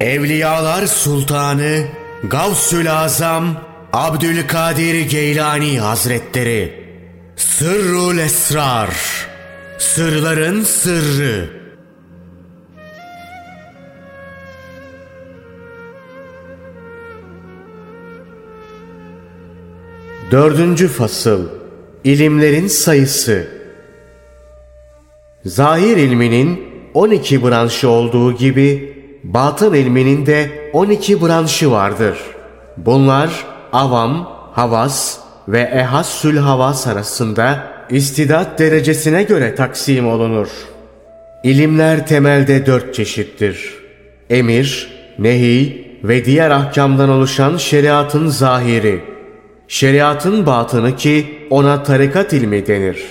Evliyalar Sultanı Gavsül Azam Abdülkadir Geylani Hazretleri. Sırrul Esrar. Sırların Sırrı. Dördüncü Fasıl. İlimlerin Sayısı. Zahir ilminin 12 branşı olduğu gibi batın ilminin de 12 branşı vardır. Bunlar avam, havas ve ehassül havas arasında istidat derecesine göre taksim olunur. İlimler temelde dört çeşittir. Emir, nehi ve diğer ahkamdan oluşan şeriatın zahiri. Şeriatın batını ki ona tarikat ilmi denir.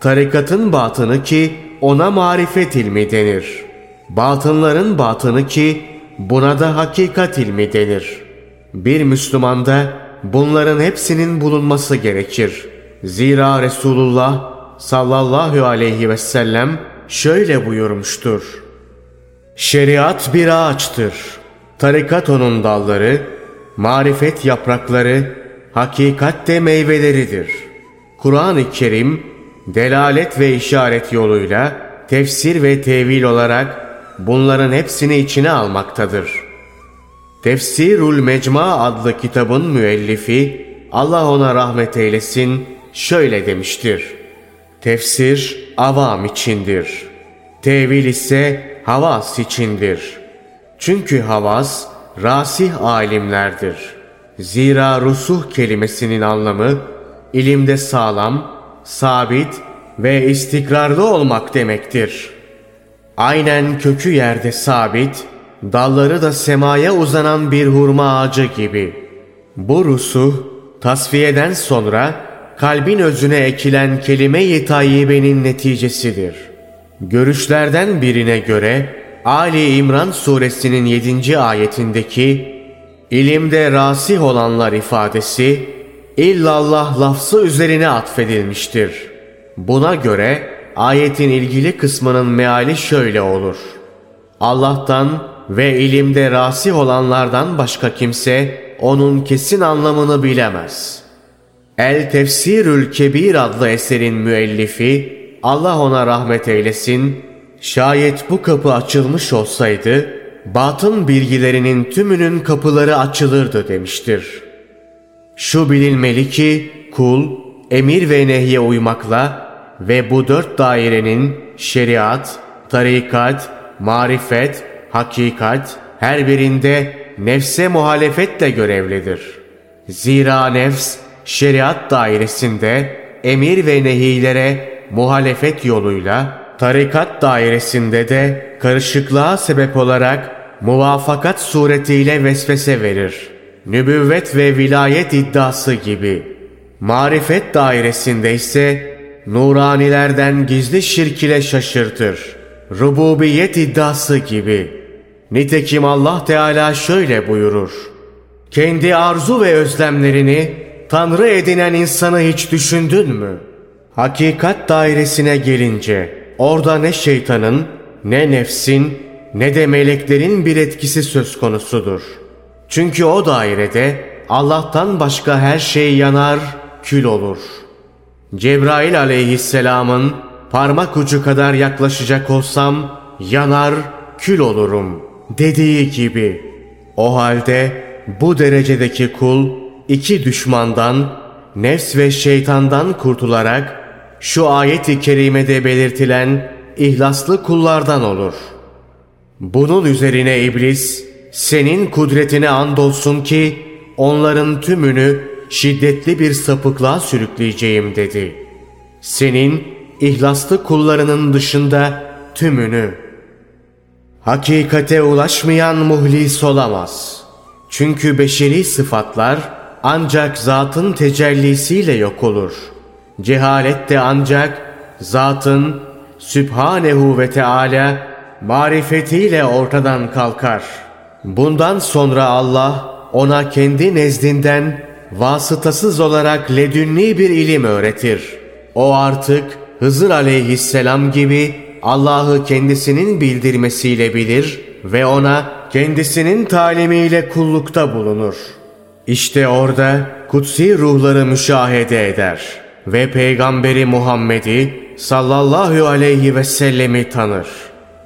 Tarikatın batını ki ona marifet ilmi denir. Batınların batını ki buna da hakikat ilmi denir. Bir Müslümanda bunların hepsinin bulunması gerekir. Zira Resulullah sallallahu aleyhi ve sellem şöyle buyurmuştur. Şeriat bir ağaçtır. Tarikat onun dalları, marifet yaprakları, hakikat de meyveleridir. Kur'an-ı Kerim delalet ve işaret yoluyla tefsir ve tevil olarak bunların hepsini içine almaktadır. Tefsirul Mecma adlı kitabın müellifi Allah ona rahmet eylesin şöyle demiştir. Tefsir avam içindir. Tevil ise havas içindir. Çünkü havas rasih alimlerdir. Zira rusuh kelimesinin anlamı ilimde sağlam, sabit ve istikrarlı olmak demektir. Aynen kökü yerde sabit, dalları da semaya uzanan bir hurma ağacı gibi. Bu rusuh tasfiyeden sonra kalbin özüne ekilen kelime-i tayyibenin neticesidir. Görüşlerden birine göre Ali İmran suresinin 7. ayetindeki ilimde rasih olanlar ifadesi illallah lafzı üzerine atfedilmiştir. Buna göre ayetin ilgili kısmının meali şöyle olur. Allah'tan ve ilimde rasih olanlardan başka kimse onun kesin anlamını bilemez. El Tefsirül Kebir adlı eserin müellifi Allah ona rahmet eylesin, şayet bu kapı açılmış olsaydı, batın bilgilerinin tümünün kapıları açılırdı demiştir. Şu bilinmeli ki kul emir ve nehye uymakla ve bu dört dairenin şeriat, tarikat, marifet, hakikat her birinde nefse muhalefetle görevlidir. Zira nefs şeriat dairesinde emir ve nehilere muhalefet yoluyla, tarikat dairesinde de karışıklığa sebep olarak muvafakat suretiyle vesvese verir. Nübüvvet ve vilayet iddiası gibi. Marifet dairesinde ise nuranilerden gizli şirk ile şaşırtır. Rububiyet iddiası gibi. Nitekim Allah Teala şöyle buyurur. Kendi arzu ve özlemlerini Tanrı edinen insanı hiç düşündün mü? Hakikat dairesine gelince orada ne şeytanın ne nefsin ne de meleklerin bir etkisi söz konusudur. Çünkü o dairede Allah'tan başka her şey yanar, kül olur. Cebrail aleyhisselamın parmak ucu kadar yaklaşacak olsam yanar, kül olurum dediği gibi. O halde bu derecedeki kul iki düşmandan, nefs ve şeytandan kurtularak şu ayet-i kerimede belirtilen ihlaslı kullardan olur. Bunun üzerine iblis, senin kudretine andolsun ki onların tümünü şiddetli bir sapıklığa sürükleyeceğim dedi. Senin ihlaslı kullarının dışında tümünü. Hakikate ulaşmayan muhlis olamaz. Çünkü beşeri sıfatlar ancak zatın tecellisiyle yok olur. Cehalet de ancak zatın Sübhanehu ve Teala marifetiyle ortadan kalkar. Bundan sonra Allah ona kendi nezdinden vasıtasız olarak ledünni bir ilim öğretir. O artık Hızır aleyhisselam gibi Allah'ı kendisinin bildirmesiyle bilir ve ona kendisinin talimiyle kullukta bulunur. İşte orada kutsi ruhları müşahede eder ve Peygamberi Muhammed'i sallallahu aleyhi ve sellemi tanır.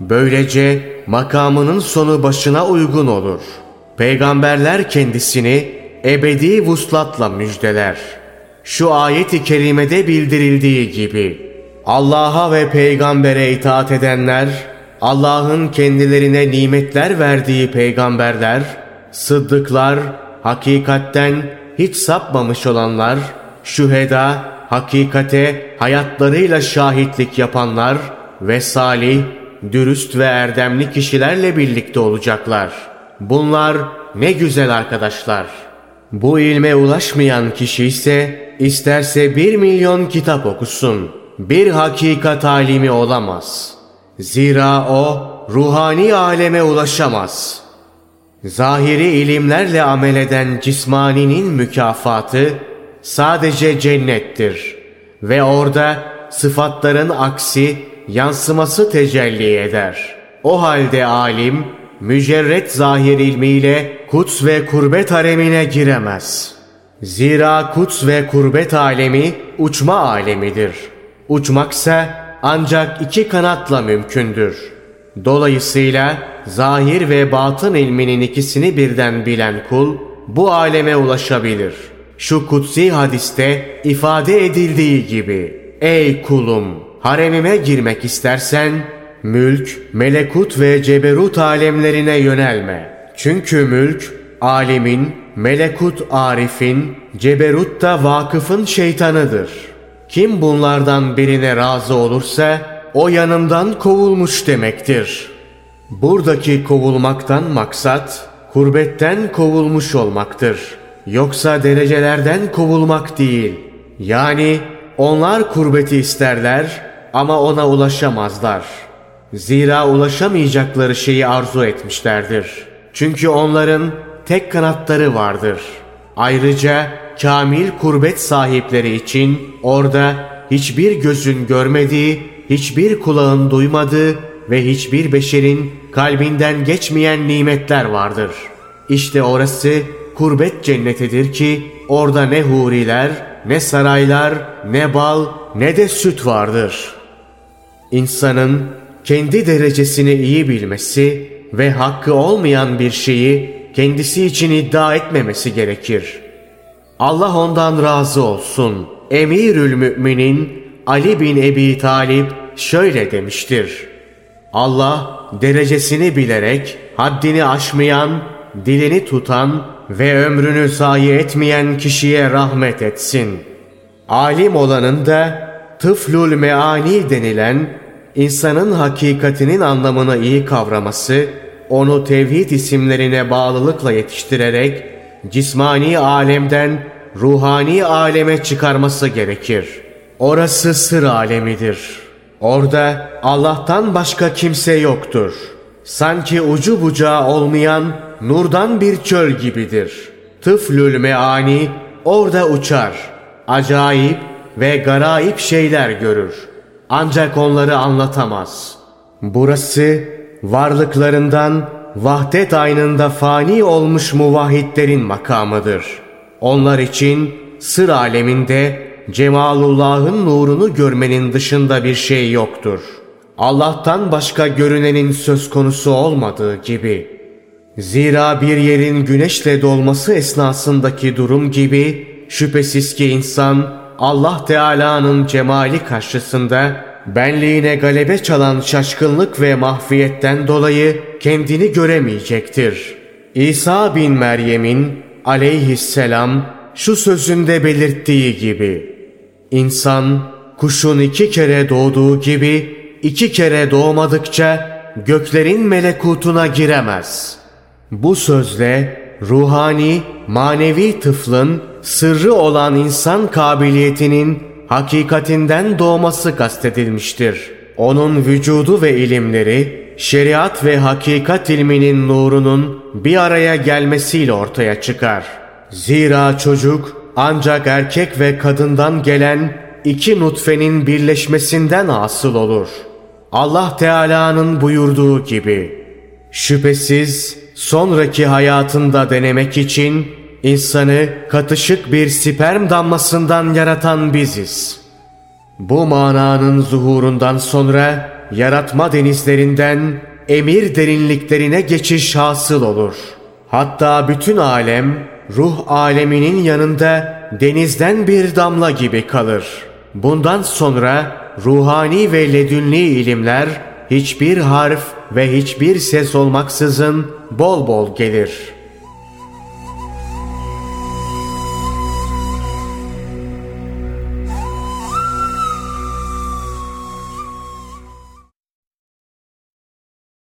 Böylece makamının sonu başına uygun olur. Peygamberler kendisini ebedi vuslatla müjdeler. Şu ayet-i kerimede bildirildiği gibi Allah'a ve peygambere itaat edenler, Allah'ın kendilerine nimetler verdiği peygamberler, sıddıklar, hakikatten hiç sapmamış olanlar, şüheda, hakikate hayatlarıyla şahitlik yapanlar ve salih, dürüst ve erdemli kişilerle birlikte olacaklar. Bunlar ne güzel arkadaşlar. Bu ilme ulaşmayan kişi ise isterse bir milyon kitap okusun. Bir hakikat alimi olamaz. Zira o ruhani aleme ulaşamaz. Zahiri ilimlerle amel eden cismaninin mükafatı sadece cennettir. Ve orada sıfatların aksi yansıması tecelli eder. O halde alim mücerret zahir ilmiyle kuts ve kurbet haremine giremez. Zira kuts ve kurbet alemi uçma alemidir. Uçmaksa ancak iki kanatla mümkündür. Dolayısıyla zahir ve batın ilminin ikisini birden bilen kul bu aleme ulaşabilir. Şu kutsi hadiste ifade edildiği gibi Ey kulum haremime girmek istersen mülk, melekut ve ceberut alemlerine yönelme. Çünkü mülk, alimin, melekut arifin, ceberut da vakıfın şeytanıdır. Kim bunlardan birine razı olursa o yanımdan kovulmuş demektir. Buradaki kovulmaktan maksat kurbetten kovulmuş olmaktır. Yoksa derecelerden kovulmak değil. Yani onlar kurbeti isterler ama ona ulaşamazlar.'' Zira ulaşamayacakları şeyi arzu etmişlerdir. Çünkü onların tek kanatları vardır. Ayrıca kamil kurbet sahipleri için orada hiçbir gözün görmediği, hiçbir kulağın duymadığı ve hiçbir beşerin kalbinden geçmeyen nimetler vardır. İşte orası kurbet cennetidir ki orada ne huriler, ne saraylar, ne bal, ne de süt vardır. İnsanın kendi derecesini iyi bilmesi ve hakkı olmayan bir şeyi kendisi için iddia etmemesi gerekir. Allah ondan razı olsun. Emirül Müminin Ali bin Ebi Talip şöyle demiştir. Allah derecesini bilerek haddini aşmayan, dilini tutan ve ömrünü zayi etmeyen kişiye rahmet etsin. Alim olanın da tıflul meani denilen insanın hakikatinin anlamını iyi kavraması, onu tevhid isimlerine bağlılıkla yetiştirerek cismani alemden ruhani aleme çıkarması gerekir. Orası sır alemidir. Orada Allah'tan başka kimse yoktur. Sanki ucu bucağı olmayan nurdan bir çöl gibidir. Tıflül meani orada uçar. Acayip ve garayip şeyler görür ancak onları anlatamaz. Burası varlıklarından vahdet aynında fani olmuş muvahhidlerin makamıdır. Onlar için sır aleminde Cemalullah'ın nurunu görmenin dışında bir şey yoktur. Allah'tan başka görünenin söz konusu olmadığı gibi. Zira bir yerin güneşle dolması esnasındaki durum gibi şüphesiz ki insan Allah Teala'nın cemali karşısında benliğine galebe çalan şaşkınlık ve mahfiyetten dolayı kendini göremeyecektir. İsa bin Meryem'in aleyhisselam şu sözünde belirttiği gibi İnsan kuşun iki kere doğduğu gibi iki kere doğmadıkça göklerin melekutuna giremez. Bu sözle ruhani, manevi tıflın sırrı olan insan kabiliyetinin hakikatinden doğması kastedilmiştir. Onun vücudu ve ilimleri, şeriat ve hakikat ilminin nurunun bir araya gelmesiyle ortaya çıkar. Zira çocuk ancak erkek ve kadından gelen iki nutfenin birleşmesinden asıl olur. Allah Teala'nın buyurduğu gibi, şüphesiz sonraki hayatında denemek için insanı katışık bir sperm damlasından yaratan biziz. Bu mananın zuhurundan sonra yaratma denizlerinden emir derinliklerine geçiş hasıl olur. Hatta bütün alem ruh aleminin yanında denizden bir damla gibi kalır. Bundan sonra ruhani ve ledünni ilimler hiçbir harf ve hiçbir ses olmaksızın bol bol gelir.''